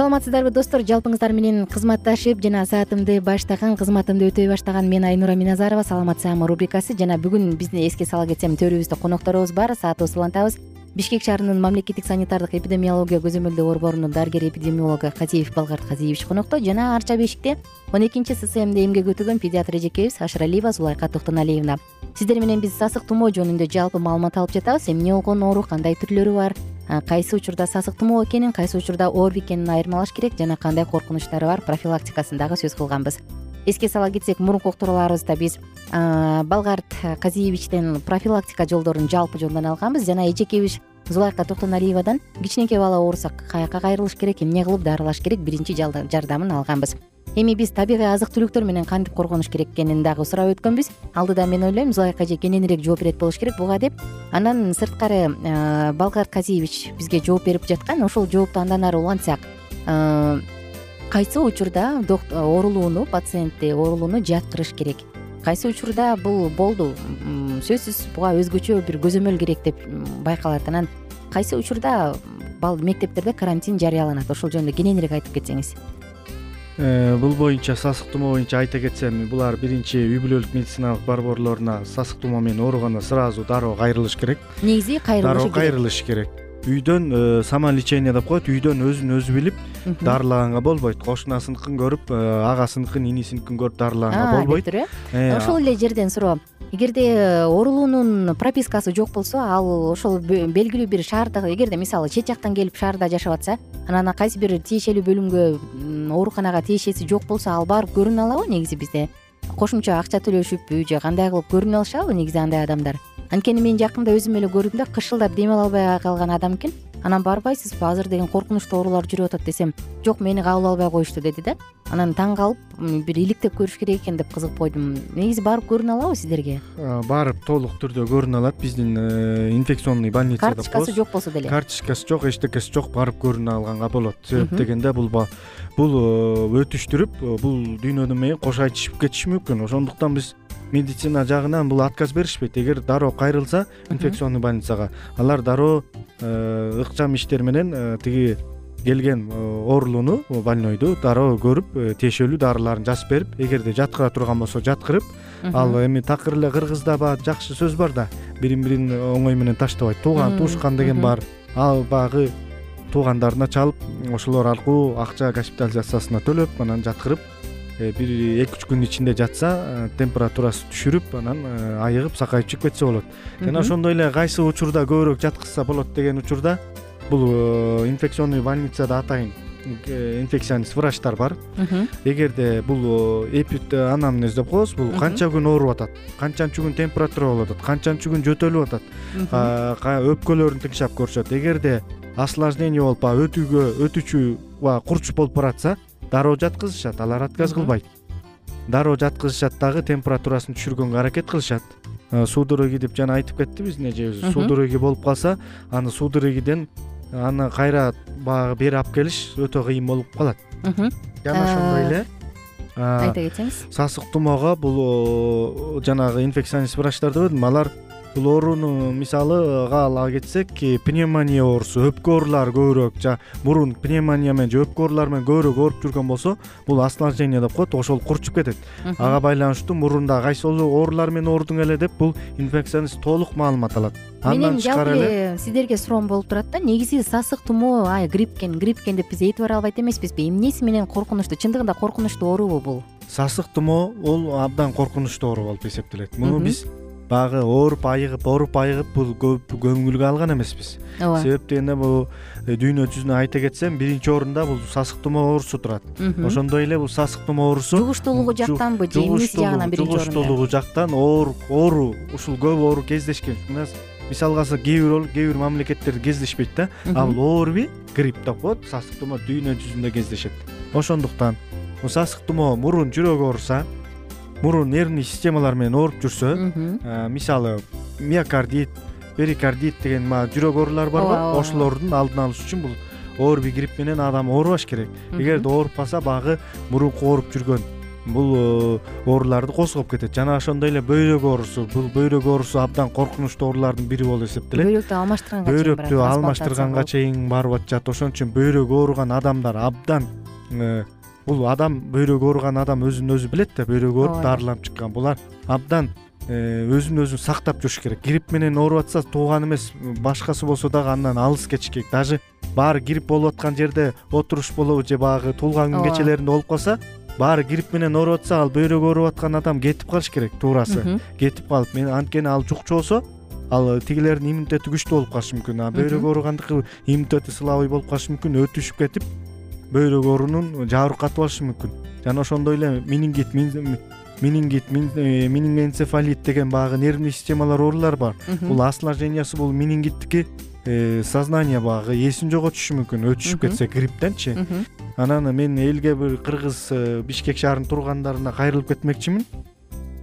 саламатсыздарбы достор? Жалпыңыздар менен кызматташып жана саатымды баштаган кызматымды өтөй баштаган мен айнура миназарова саламат саама рубрикасы. Жана бүгүн бизди эске сала кетсем төрүбүздө конокторубуз бар саатыбызды улантабыз бишкек шаарынын мамлекеттик санитардык эпидемиология көзөмөлдөө борборунун дарыгер эпидемиологу казиев балгарт казиевич конокто жана арча бешикте он экинчи ссмде эмгек өтөгөн педиатр эжекебиз ашыралиева зулайка токтоналиевна сиздер менен биз сасык тумоо жөнүндө жалпы маалымат алып жатабыз. Эмне болгон оору кандай түрлөрү бар? Кайсы учурда сасык тумоо экенин кайсы учурда ооруп экенин айырмалаш керек жана кандай коркунучтары бар профилактикасын дагы сөз кылганбыз эске сала кетсек мурунку уктурууларыбызда биз балгарт казиевичтен профилактика жолдорун жалпы жөнүндөн алганбыз. Жана эжекебиз зулайка токтоналиевадан кичинекей бала оорусак каякка кайрылыш керек эмне кылып дарылаш керек биринчи жардамын алганбыз. Эми биз табигый азык түлүктөр менен кантип коргонуш керек экенин дагы сурап өткөнбүз. Алдыда мен ойлойм зулайка эже кененирээк жооп берет болуш керек буга деп. Анан сырткары балгарт казиевич бизге жооп берип жаткан. Ошол жоопту андан ары улантсак кайсы учурда оорулууну пациентти оорулууну жаткырыш керек? Кайсы учурда бул болду? Сөзсүз буга өзгөчө бир көзөмөл керек деп байкалат анан кайсы учурда мектептерде карантин жарыяланат? Ошол жөнүндө кененирээк айтып кетсеңиз. Э, бул боюнча сасык тумоо боюнча айта кетсем булар биринчи үй бүлөлүк медициналык борборлоруна сасык тумоо менен ооруганда сразу дароо кайрылыш керек. Негизи кайрылышы дароо кайрылыш керек үйдөн э, самолечение деп коет үйдөн өзүн өзү билип дарылаганга болбойт. Кошунасыныкын көрүп э, агасыныкын инисиникин көрүп дарылаганга болбойт. э? Ошол эле жерден суроо. Эгерде орулуунун пропискасы жок болсо ал ошол белгилүү бир шаарда эгерде мисалы чет жактан келип шаарда жашап атса анан кайсы бир тиешелүү бөлүмгө ооруканага тиешеси жок болсо ал барып көрүнө алабы негизи бизде. Кошумча акча төлөшүппү же кандай кылып көрүнө алышабы негизи андай адамдар анткени мен жакында өзүм эле көрдүм да кышылдап дем ала албай калган адам экен анан барбайсызбы азыр деген коркунучтуу оорулар жүрүп атат десем жок мени кабыл албай коюшту деди да. Анан таң калып бир иликтеп көрүш керек экен деп кызыгып койдум негизи барып көрүнө алабы сиздерге? Барып толук түрдө көрүнө алат. Биздин э, инфекционный больница деп коебуз карточкасы жок болсо деле. Карточкасы жок эчтекеси жок барып көрүнө алганга болот. Себеп дегенде бул бул э, өтүштүрүп э, бул дүйнөдөн менен кош айтышып кетиши мүмкүн. Ошондуктан биз медицина жагынан бул отказ беришпейт. Эгер дароо кайрылса инфекционный больницага. Алар дароо э, ыкчам иштер менен э, тиги келген э, оорулууну больнойду дароо көрүп тиешелүү дарыларын жазып берип эгерде жаткыра турган болсо жаткырып ал эми такыр эле кыргызда баягы жакшы сөз бар да. Бирин бирин оңой менен таштабайт. Тууган туушкан деген бар ал баягы туугандарына чалып ошолор аркылуу акча госпитализациясына төлөп анан жаткырып бир эки үч күндүн ичинде жатса э, температурасы түшүрүп анан э, айыгып сакайып чыгып кетсе болот. Жана ошондой эле кайсы учурда көбүрөөк жаткызса болот деген учурда бул инфекционный больницада атайын инфекционист врачтар бар. Эгерде бул эпид анамнез деп коебуз бул канча күн ооруп атат канчанчы күн температура болуп атат канчанчы күн жөтөлүп атат өпкөлөрүн тыңшап көрүшөт эгерде осложнение болуп баягы өтүүгө өтүүчү баягы курч болуп баратса дароо жаткызышат алар отказ кылбайт. Дароо жаткызышат дагы температурасын түшүргөнгө аракет кылышат. Судороги деп жана айтып кеттибиз эжебиз судороги болуп калса аны судорогиден аны кайра баягы бери алып келиш өтө кыйын болуп калат. Жана ошондой эле айта кетсеңиз. сасык тумоого бул жанагы инфекционист врачтар дебедимби алар бул ооруну мисалыга ала кетсек пневмония оорусу өпкө оорулары көбүрөөк мурун пневмония менен же өпкө оорулары менен көбүрөөк ооруп жүргөн болсо бул осложнение деп коет ошол курчуп кетет. Ага байланыштуу мурунда кайсы оорулар менен оорудуң эле деп бул инфекционист толук маалымат алат. Менин жалпы эле сиздерге суроом болуп турат да негизи сасык тумоо ай грипп экен грипп экен деп биз айтып албайт эмеспизби. Эмнеси менен коркунучтуу чындыгында коркунучтуу оорубу бул? Сасык тумоо бул абдан коркунучтуу оору болуп эсептелет. Муну биз баягы ооруп айыгып ооруп айыгып бул көп көңүлгө алган эмеспиз. Ооба. Себеп дегенде бул э, дүйнө жүзүнө айта кетсем биринчи орунда бул сасык тумоо оорусу турат. Ошондой эле бул сасык тумоо оорусу жугуштуулугу жактанбы же эмнеси жагынан биринчи орунда. жугуштуулугу жактан оору ушул көп оору кездешкен. Мисалга алсак кээ бир кээ бир мамлекеттерде кездешпейт да. А бул оорби грипп деп коет сасык тумоо дүйнө жүзүндө кездешет. Ошондуктан сасык тумоо мурун жүрөк ооруса мурун нервный системалар менен ооруп жүрсө мисалы миокардит перикардит деген баягы жүрөк оорулары барбы ошолордун алдын алыш үчүн бул оорби грипп менен адам оорубаш керек. Эгерде ооруп калса баягы мурунку ооруп жүргөн. Бул э, ооруларды козгоп кетет. Жана ошондой эле бөйрөк оорусу бул бөйрөк оорусу абдан коркунучтуу оорулардын бири болуп эсептелет. Бөйрөктү алмаштырганга чейин бөйрөктү алмаштырганга чейин барып атышат. Ошон үчүн бөйрөгү ооруган адамдар абдан э, бул адам бөйрөгү ооруган адам өзүн өзү билет да бөйрөгү ооруп дарыланып чыккан булар абдан э, өзүн өзү сактап жүрүш керек. Грипп менен ооруп атса тууган эмес башкасы болсо дагы андан алыс кетиш керек. Даже баары грипп болуп аткан жерде отуруш болобу же баягы туулган күн кечелеринде болуп калса баары грипп менен ооруп атса ал бөйрөгү ооруп аткан адам кетип калыш керек туурасы. Кетип калып анткени ал жукчу болсо ал тигилердин иммунитети күчтүү болуп калышы мүмкүн. А бөйрөгү ооругандыкы иммунитети слабый болуп калышы мүмкүн өтүшүп кетип бөйрөк оорунун жабыркатып алышы мүмкүн. Жана ошондой эле менингит менингит э, менингоэнцефалит деген баягы нервный системалар оорулар бар. Бул осложнениясы бул менингиттики э, сознание баягы эсин жоготушу мүмкүн өтүшүп кетсе грипптенчи. Анан мен элге бир кыргыз э, бишкек шаарынын туугандарына кайрылып кетмекчимин.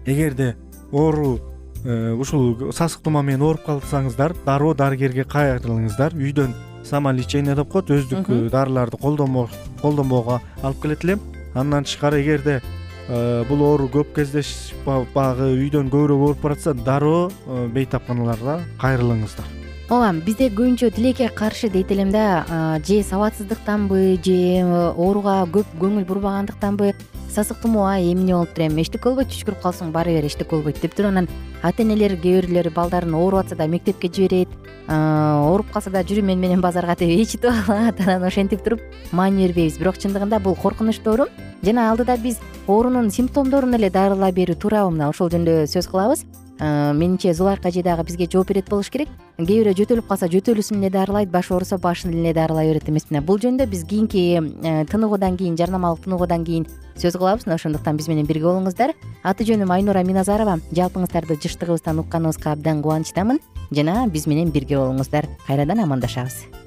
Эгерде оору ушул сасык тумоо менен ооруп калсаңыздар дароо дарыгерге кайрылыңыздар үйдөн самолечение деп коет өздүк дарыларды колдонбоого алып келет элем. Андан тышкары эгерде э, бул оору көп кездешип баягы үйдөн көбүрөөк ооруп баратса дароо э, бейтапканаларга кайрылыңыздар. Ооба бизде көбүнчө тилекке каршы дейт элем да же сабатсыздыктанбы же э, ооруга көп көңүл бурбагандыктанбы сасык тумоо ай эмне болуптур эми? Эчтеке болбойт түшкүрүп калсаң бара бер эчтеке болбойт деп туруп анан ата энелер кээ бирлери балдарын ооруп атса да мектепке жиберет ооруп калса да жүрү мен менен базарга деп ичитип алат анан ошентип туруп маани бербейбиз бирок чындыгында бул коркунучтуу оору жана алдыда биз оорунун симптомдорун эле дарылай берүү туурабы мына ошол жөнүндө сөз кылабыз менимче зуларка эже дагы бизге жооп берет болуш керек. Кээ бирөө жөтөлүп калса жөтөлүүсүн эле дарылайт башы ооруса башын эле дарылай берет эмеспи бул жөнүндө биз кийинки э, тыныгуудан кийин жарнамалык тыныгуудан кийин сөз кылабыз. Мына ошондуктан биз менен бирге болуңуздар. Аты жөнүм айнура миназарова. Жалпыңыздарды жыштыгыбыздан укканыбызга абдан кубанычтамын. Жана биз менен бирге болуңуздар. Кайрадан амандашабыз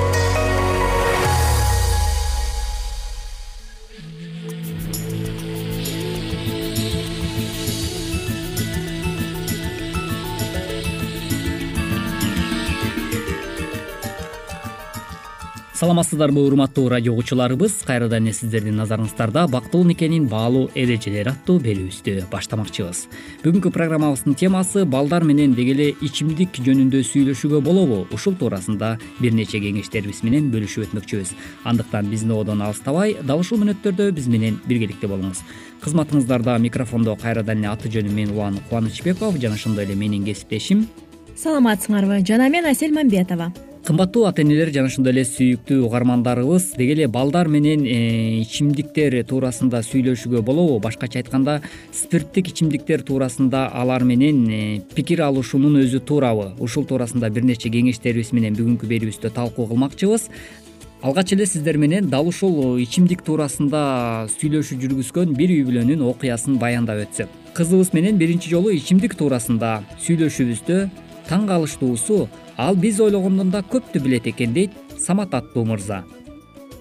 саламатсыздарбы урматтуу радио угуучуларыбыз? Кайрадан эле сиздердин назарыңыздарда бактылуу никенин баалуу эрежелери аттуу берүүбүздү баштамакчыбыз. Бүгүнкү программабыздын темасы балдар менен деги эле ичимдик жөнүндө сүйлөшүүгө болобу? ушул туурасында бир нече кеңештерибиз менен бөлүшүп өтмөкчүбүз. Андыктан биздин ободон алыстабай дал ушул мүнөттөрдө биз менен биргеликте болуңуз. Кызматыңыздарда микрофондо кайрадан эле аты жөнүм мен улан кубанычбеков жана ошондой эле менин кесиптешим. Саламатсыңарбы жана мен асель мамбетова кымбаттуу ата энелер жана ошондой эле сүйүктүү угармандарыбыз деги эле балдар менен э, ичимдиктер туурасында сүйлөшүүгө болобу. Башкача айтканда спирттик ичимдиктер туурасында алар менен э, пикир алышуунун өзү туурабы. Ушул туурасында бир нече кеңештерибиз менен бүгүнкү берүүбүздө талкуу кылмакчыбыз. Алгач эле сиздер менен дал ушул ичимдик туурасында сүйлөшүү жүргүзгөн бир үй бүлөнүн окуясын баяндап өтсөк кызыбыз менен биринчи жолу ичимдик туурасында сүйлөшүүбүздө таң калыштуусу ал биз ойлогондон да көптү билет экен дейт самат аттуу мырза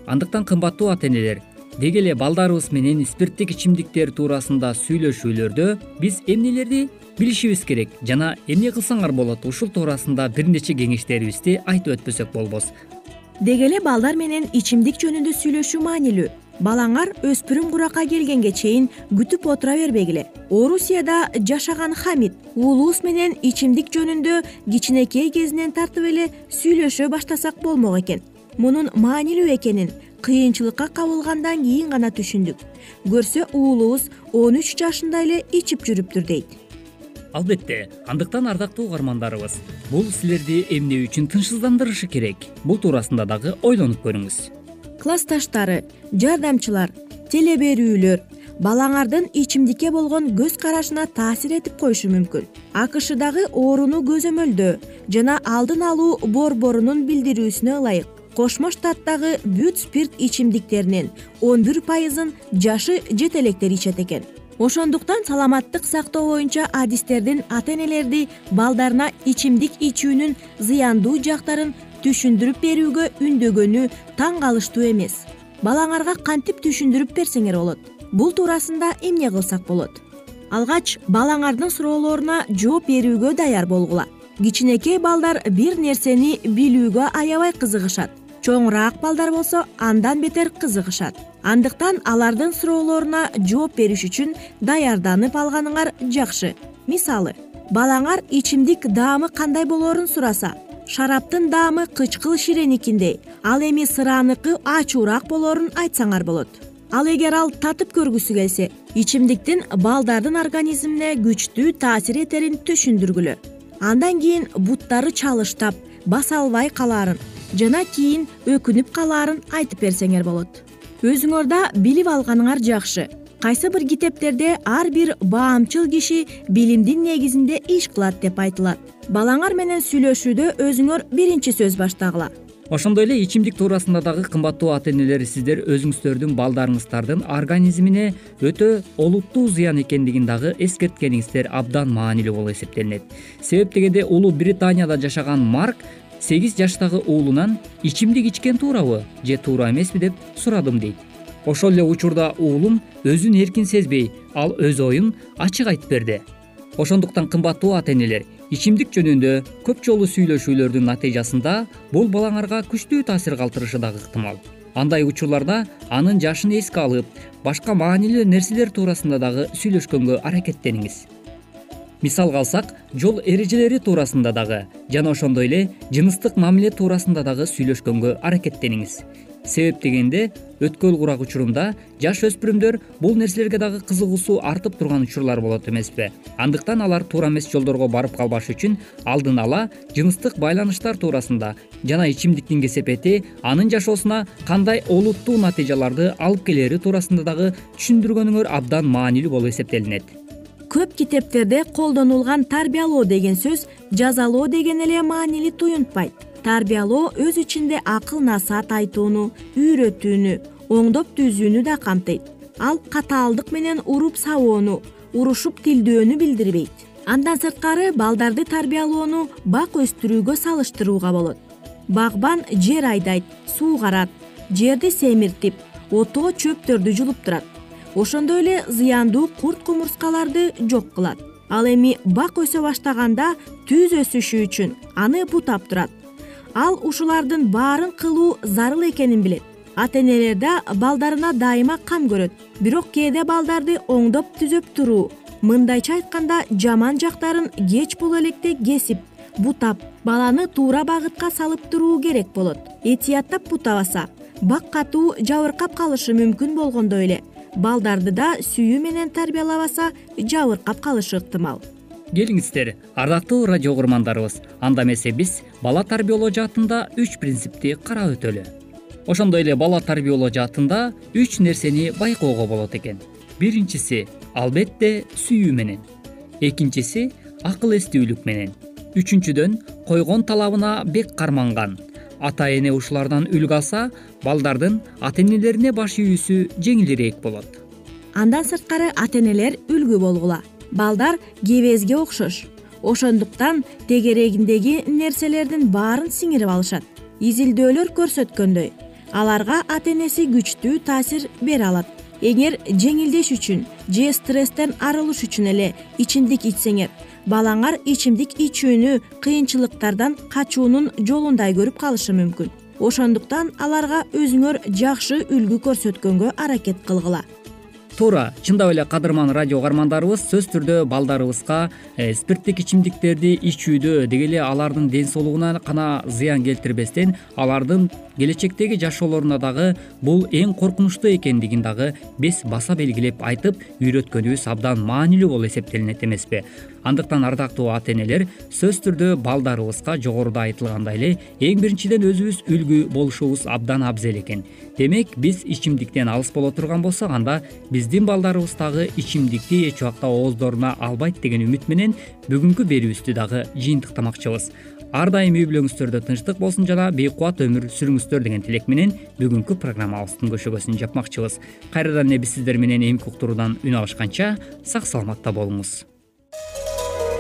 андыктан кымбаттуу ата энелер деги эле балдарыбыз менен спирттик ичимдиктер туурасында сүйлөшүүлөрдө биз эмнелерди билишибиз керек жана эмне кылсаңар болот ушул туурасында бир нече кеңештерибизди айтып өтпөсөк болбос деги эле балдар менен ичимдик жөнүндө сүйлөшүү маанилүү балаңар өспүрүм куракка келгенге чейин күтүп отура бербегиле. Орусияда жашаган хамид уулубуз менен ичимдик жөнүндө кичинекей кезинен тартып эле сүйлөшө баштасак болмок экен. Мунун маанилүү экенин кыйынчылыкка кабылгандан кийин гана түшүндүк. Көрсө уулубуз он үч жашында эле ичип жүрүптүр дейт. Албетте андыктан ардактуу угармандарыбыз. Бул силерди эмне үчүн тынчсыздандырышы керек? Бул туурасында дагы ойлонуп көрүңүз классташтары жардамчылар теле берүүлөр балаңардын ичимдикке болгон көз карашына таасир этип коюшу мүмкүн. Акшдагы ооруну көзөмөлдөө жана алдын алуу борборунун билдирүүсүнө ылайык. Кошмо штаттагы бүт спирт ичимдиктеринин он бир пайызын жашы жетелектер ичет экен ошондуктан саламаттык сактоо боюнча адистердин ата энелерди балдарына ичимдик ичүүнүн зыяндуу жактарын түшүндүрүп берүүгө үндөгөнү таң калыштуу эмес. Балаңарга кантип түшүндүрүп берсеңер болот? Бул туурасында эмне кылсак болот? Алгач балаңардын суроолоруна жооп берүүгө даяр болгула. Кичинекей балдар бир нерсени билүүгө аябай кызыгышат чоңураак балдар болсо андан бетер кызыгышат. Андыктан алардын суроолоруна жооп бериш үчүн даярданып алганыңар жакшы. Мисалы балаңар ичимдик даамы кандай болоорун сураса шараптын даамы кычкыл ширеникиндей ал эми сырааныкы ачуураак болоорун айтсаңар болот. Ал эгер ал татып көргүсү келсе ичимдиктин балдардын организмине күчтүү таасир этерин түшүндүргүлө. Андан кийин буттары чалыштап баса албай калаарын жана кийин өкүнүп калаарын айтып берсеңер болот. Өзүңөр да билип алганыңар жакшы. Кайсы бир китептерде ар бир баамчыл киши билимдин негизинде иш кылат деп айтылат. Балаңар менен сүйлөшүүдө өзүңөр биринчи сөз баштагыла. Ошондой эле ичимдик туурасында дагы кымбаттуу ата энелер сиздер өзүңүздөрдүн балдарыңыздардын организмине өтө олуттуу зыян экендигин дагы эскерткениңиздер абдан маанилүү болуп эсептелинет. Себеп дегенде улуу британияда жашаган марк сегиз жаштагы уулунан ичимдик ичкен туурабы же туура эмеспи? деп сурадым дейт. Ошол эле учурда уулум өзүн эркин сезбей ал өз оюн ачык айтып берди. Ошондуктан кымбаттуу ата энелер ичимдик жөнүндө көп жолу сүйлөшүүлөрдүн натыйжасында бул балаңарга күчтүү таасир калтырышы дагы ыктымал. Андай учурларда анын жашын эске алып башка маанилүү нерселер туурасында дагы сүйлөшкөнгө аракеттениңиз мисалга алсак жол эрежелери туурасында дагы жана ошондой эле жыныстык мамиле туурасында дагы сүйлөшкөнгө аракеттениңиз. Себеп дегенде өткөл курак учурунда жаш өспүрүмдөр бул нерселерге дагы кызыгуусу артып турган учурлар болот эмеспи. Андыктан алар туура эмес жолдорго барып калбаш үчүн алдын ала жыныстык байланыштар туурасында жана ичимдиктин кесепети анын жашоосуна кандай олуттуу натыйжаларды алып келери туурасында дагы түшүндүргөнүңөр абдан маанилүү болуп эсептелинет көп китептерде колдонулган тарбиялоо деген сөз жазалоо деген эле маанилүү туюнтпайт. Тарбиялоо өз ичинде акыл насаат айтууну үйрөтүүнү оңдоп түзүүнү да камтыйт. Ал катаалдык менен уруп сабоону урушуп тилдөөнү билдирбейт. Андан сырткары балдарды тарбиялоону бак өстүрүүгө салыштырууга болот. Багбан жер айдайт суу карат жерди семиртип отоо чөптөрдү жулуп турат ошондой эле зыяндуу курт кумурскаларды жок кылат. Ал эми бак өсө баштаганда түз өсүшү үчүн аны бутап турат. Ал ушулардын баарын кылуу зарыл экенин билет. Ата энелер да балдарына дайыма кам көрөт. Бирок кээде балдарды оңдоп түзөп туруу мындайча айтканда жаман жактарын кеч бул электе кесип бутап баланы туура багытка салып туруу керек болот. Этияттап бутабаса бак катуу жабыркап калышы мүмкүн болгондой эле балдарды да сүйүү менен тарбиялабаса жабыркап калышы ыктымал келиңиздер ардактуу радио угурмандарыбыз анда эмесе биз бала тарбиялоо жаатында үч принципти карап өтөлү. Ошондой эле бала тарбиялоо жаатында үч нерсени байкоого болот экен. Биринчиси албетте сүйүү менен. Экинчиси акыл эстүүлүк менен. Үчүнчүдөн койгон талабына бек карманган ата эне ушулардан үлгү алса балдардын ата энелерине баш ийүүсү жеңилирээк болот. Андан сырткары ата энелер үлгү болгула. Балдар кебезге окшош. Ошондуктан тегерегиндеги нерселердин баарын сиңирип алышат. Изилдөөлөр көрсөткөндөй. Аларга ата энеси күчтүү таасир бере алат. Эгер жеңилдеш үчүн же стресстен арылыш үчүн эле ичимдик ичсеңер балаңар ичимдик ичүүнү кыйынчылыктардан качуунун жолундай көрүп калышы мүмкүн. Ошондуктан аларга өзүңөр жакшы үлгү көрсөткөнгө аракет кылгыла. Туура чындап эле кадырман радио угармандарыбыз сөзсүз түрдө балдарыбызга э, спирттик ичимдиктерди ичүүдө деги эле алардын ден соолугуна гана зыян келтирбестен алардын келечектеги жашоолоруна дагы бул эң коркунучтуу экендигин дагы биз баса белгилеп айтып үйрөткөнүбүз абдан маанилүү болуп эсептелинет эмеспи андыктан ардактуу ата энелер сөзсүз түрдө балдарыбызга жогоруда айтылгандай эле эң биринчиден өзүбүз үлгү болушубуз абдан абзел экен. Демек биз ичимдиктен алыс боло турган болсок анда биздин балдарыбыз дагы ичимдикти эч убакта ооздоруна албайт деген үмүт менен бүгүнкү берүүбүздү дагы жыйынтыктамакчыбыз. Ар дайым үй бүлөңүздөрдө тынчтык болсун жана бейкубат өмүр сүрүңүздөр деген тилек менен бүгүнкү программабыздын көшөгөсүн жапмакчыбыз. Кайрадан эле биз сиздер менен эмки уктуруудан үн алышканча сак саламатта болуңуз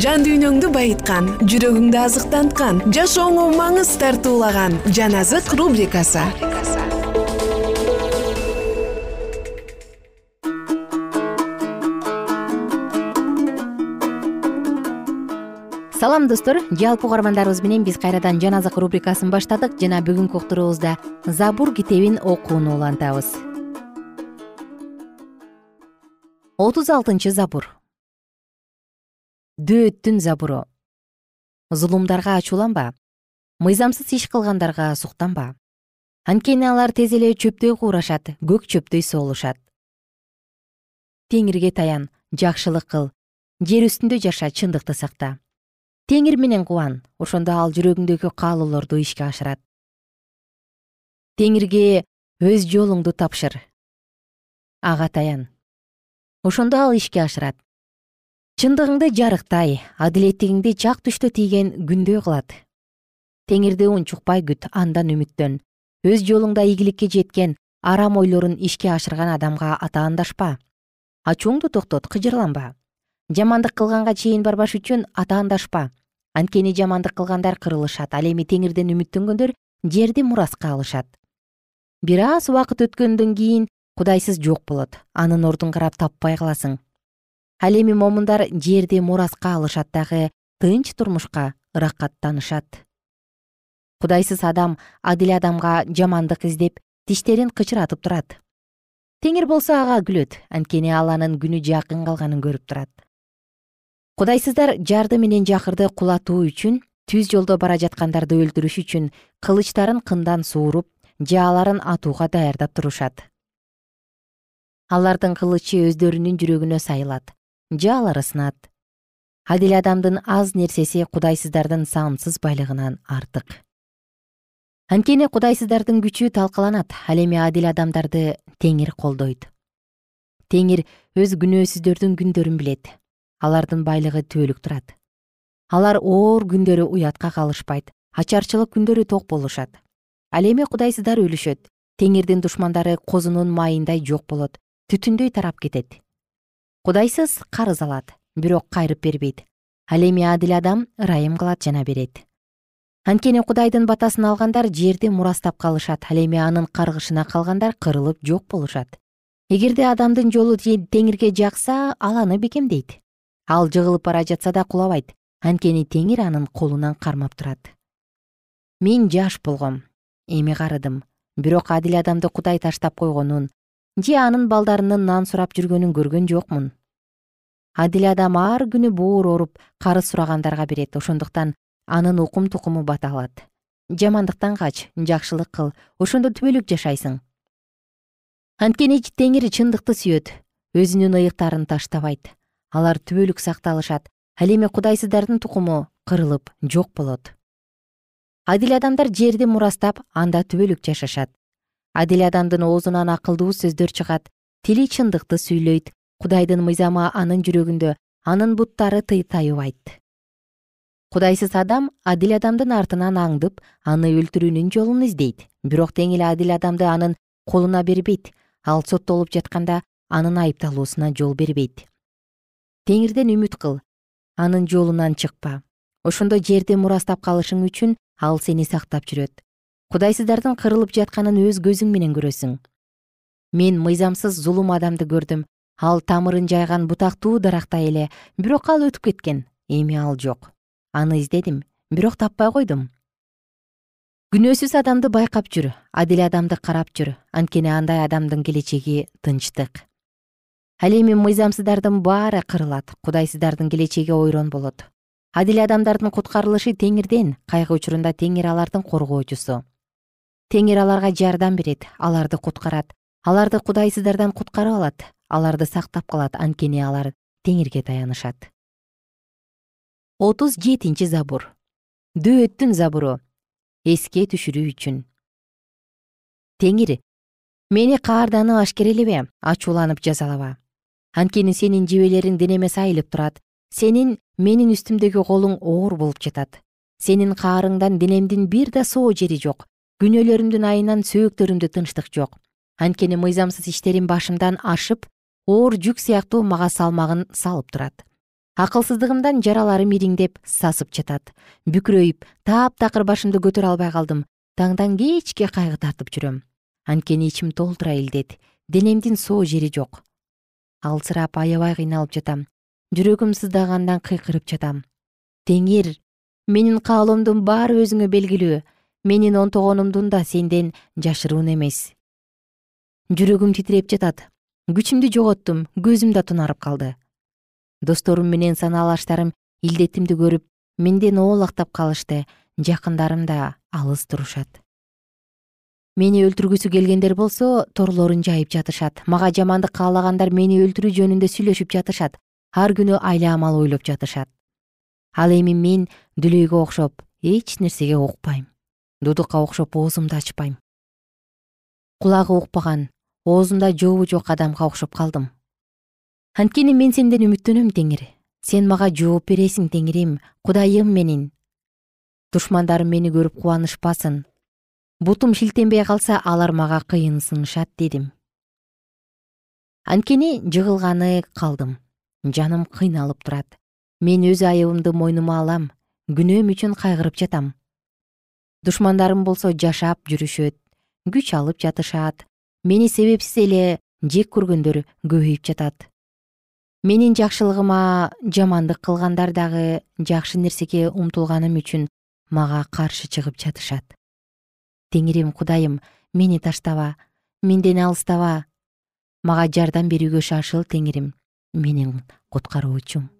жан дүйнөңдү байыткан жүрөгүңдү азыктанткан жашооңо маңыз тартуулаган жан азык рубрикасы. Салам достор. Жалпы угармандарыбыз менен биз кайрадан жан азык рубрикасын баштадык. Жана бүгүнкү уктуруубузда забур китебин окууну улантабыз. Отуз алтынчы забур дөөттүн забуру. Зулумдарга ачууланба мыйзамсыз иш кылгандарга суктанба. Анткени алар тез эле чөптөй куурашат көк чөптөй соолушат. Теңирге таян жакшылык кыл жер үстүндө жаша чындыкты сакта. Теңир менен кубан ошондо ал жүрөгүңдөгү каалоолорду ишке ашырат. Теңирге өз жолуңду тапшыр. Ага таян ошондо ал ишке ашырат чындыгыңды жарыктай адилеттигиңди чак түштө тийген күндөй кылат. Теңирди унчукпай күт андан үмүттөн. Өз жолуңда ийгиликке жеткен арам ойлорун ишке ашырган адамга атаандашпа. Ачууңду токтот кыжырланба. Жамандык кылганга чейин барбаш үчүн атаандашпа. Анткени жамандык кылгандар кырылышат ал эми теңирден үмүттөнгөндөр жерди мураска алышат. Бир аз убакыт өткөндөн кийин кудайсыз жок болот. Анын ордун карап таппай каласың ал эми момундар жерди мураска алышат дагы тынч турмушка ырахаттанышат кудайсыз адам адил адамга жамандык издеп тиштерин кычыратып турат. Теңир болсо ага күлөт анткени ал анын күнү жакын калганын көрүп турат. Кудайсыздар жарды менен жакырды кулатуу үчүн түз жолдо бара жаткандарды өлтүрүш үчүн кылычтарын кындан сууруп жааларын атууга даярдап турушат. Алардын кылычы өздөрүнүн жүрөгүнө сайылат жаалары сынат адил адамдын аз нерсеси кудайсыздардын сансыз байлыгынан артык. Анткени кудайсыздардын күчү талкаланат ал эми адил адамдарды теңир колдойт. Теңир өз күнөөсүздөрдүн күндөрүн билет алардын байлыгы түбөлүк турат. Алар оор күндөрү уятка калышпайт ачарчылык күндөрү ток болушат. Ал эми кудайсыздар өлүшөт теңирдин душмандары козунун майындай жок болот түтүндөй тарап кетет кудайсыз карыз алат бирок кайрып бербейт. Ал эми адил адам ырайым кылат жана берет. Анткени кудайдын батасын алгандар жерди мурастап калышат ал эми анын каргышына калгандар кырылып жок болушат. Эгерде адамдын жолу теңирге жакса ал аны бекемдейт. Ал жыгылып бара жатса да кулабайт анткени теңир анын колунан кармап турат. Мен жаш болгом эми карыдым. Бирок адил адамды кудай таштап койгонун же анын балдарынын нан сурап жүргөнүн көргөн жокмун. Адил адам ар күнү боор ооруп карыз сурагандарга берет. Ошондуктан анын укум тукуму бата алат. Жамандыктан кач жакшылык кыл. Ошондо түбөлүк жашайсың. Анткени теңир чындыкты сүйөт өзүнүн ыйыктарын таштабайт. Алар түбөлүк сакталышат. Ал эми кудайсыздардын тукуму кырылып жок болот. Адил адамдар жерди мурастап анда түбөлүк жашашат адил адамдын оозунан акылдуу сөздөр чыгат. Тили чындыкты сүйлөйт. Кудайдын мыйзамы анын жүрөгүндө анын буттары тайыбайт кудайсыз адам адил адамдын артынан аңдып аны өлтүрүүнүн жолун издейт. Бирок тең эле адил адамды анын колуна бербейт. Ал соттолуп жатканда анын айыпталуусуна жол бербейт. Теңирден үмүт кыл. Анын жолунан чыкпа. Ошондо жерди мурастап калышың үчүн ал сени сактап жүрөт кудайсыздардын кырылып жатканын өз көзүң менен көрөсүң. Мен мыйзамсыз зулум адамды көрдүм. Ал тамырын жайган бутактуу дарактай эле. Бирок ал өтүп кеткен. Эми ал жок. Аны издедим. Бирок таппай койдум. Күнөөсүз адамды байкап жүр. Адил адамды карап жүр. Анткени андай адамдын келечеги тынчтык. Ал эми мыйзамсыздардын баары кырылат. Кудайсыздардын келечеги ойрон болот. Адил адамдардын куткарылышы теңирден кайгы учурунда теңир алардын коргоочусу теңир аларга жардам берет аларды куткарат. Аларды кудайсыздардан куткарып алат. Аларды сактап калат. Анткени алар теңирге таянышат. Отуз жетинчи забур. Дөөттүн забуру. Эске түшүрүү үчүн. Теңир мени каарданып ашкерелебе ачууланып жазалаба анткени сенин жебелериң денеме сайылып турат. Сенин менин үстүмдөгү колуң оор болуп жатат. Сенин каарыңдан денемдин бир да соо жери жок күнөөлөрүмдүн айынан сөөктөрүмдө тынчтык жок. Анткени мыйзамсыз иштерим башымдан ашып оор жүк сыяктуу мага салмагын салып турат. Акылсыздыгымдан жараларым ириңдеп сасып жатат. Бүкүрөйүп таптакыр башымды көтөрө албай калдым. Таңдан кечке кайгы тартып жүрөм. Анткени ичим толтура илдет денемдин соо жери жок. Алсырап аябай кыйналып жатам. Жүрөгүм сыздагандан кыйкырып жатам. Теңир менин каалоомдун баары өзүңө белгилүү менин онтогонумдун да сенден жашыруун эмес. Жүрөгүм титиреп жатат. Күчүмдү жоготтум көзүм да тунарып калды. Досторум менен санаалаштарым илдетимди көрүп менден оолактап калышты жакындарым да алыс турушат. Мени өлтүргүсү келгендер болсо торлорун жайып жатышат. Мага жамандык каалагандар мени өлтүрүү жөнүндө сүйлөшүп жатышат. Ар күнү айла амал ойлоп жатышат. Ал эми мен дүлейгө окшоп эч нерсеге укпайм дудукка окшоп оозумду ачпайм. Кулагы укпаган оозунда жообу жок адамга окшоп калдым. Анткени мен сенден үмүттөнөм теңир сен мага жооп бересиң теңирим. Кудайым менин. Душмандарым мени көрүп кубанышпасын. Бутум шилтенбей калса алар мага кыйынсынышат дедим. Анткени жыгылганы калдым. Жаным кыйналып турат. Мен өз айыбымды мойнума алам. Күнөөм үчүн кайгырып жатам душмандарым болсо жашап жүрүшөт күч алып жатышат. Мени себепсиз эле жек көргөндөр көбөйүп жатат. Менин жакшылыгыма жамандык кылгандар дагы жакшы нерсеге умтулганым үчүн мага каршы чыгып жатышат. Теңирим кудайым мени таштаба менден алыстаба. Мага жардам берүүгө шашыл теңирим менин куткаруучум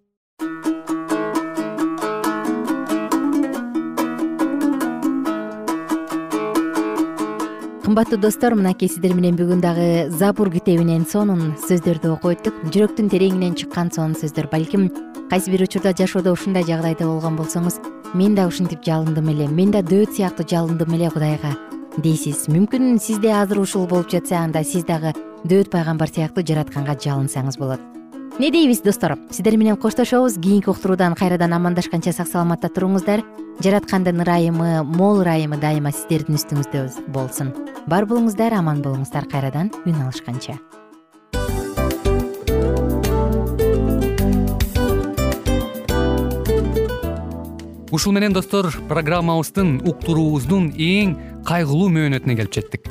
кымбаттуу достор мынакей сиздер менен бүгүн дагы забур китебинен сонун сөздөрдү окуп өттүк. Жүрөктүн тереңинен чыккан сонун сөздөр. Балким кайсы бир учурда жашоодо ушундай жагдайда болгон болсоңуз мен да ушинтип жалындым эле мен да дөөт сыяктуу жалындым эле кудайга. Дейсиз мүмкүн сизде азыр ушул болуп жатса анда сиз дагы дөөт пайгамбар сыяктуу жаратканга жалынсаңыз болот эмне дейбиз достор сиздер менен коштошобуз кийинки уктуруудан кайрадан амандашканча сак саламатта туруңуздар. Жараткандын ырайымы мол ырайымы дайыма сиздердин үстүңүздө болсун. Бар болуңуздар аман болуңуздар кайрадан үн алышканча. Ушул менен достор программабыздын уктуруубуздун эң кайгылуу мөөнөтүнө келип жеттик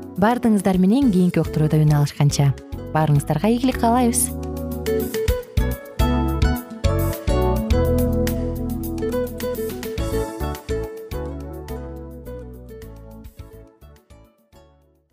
баардыгыңыздар менен кийинки уктурууда үн алышканча. Баарыңыздарга ийгилик каалайбыз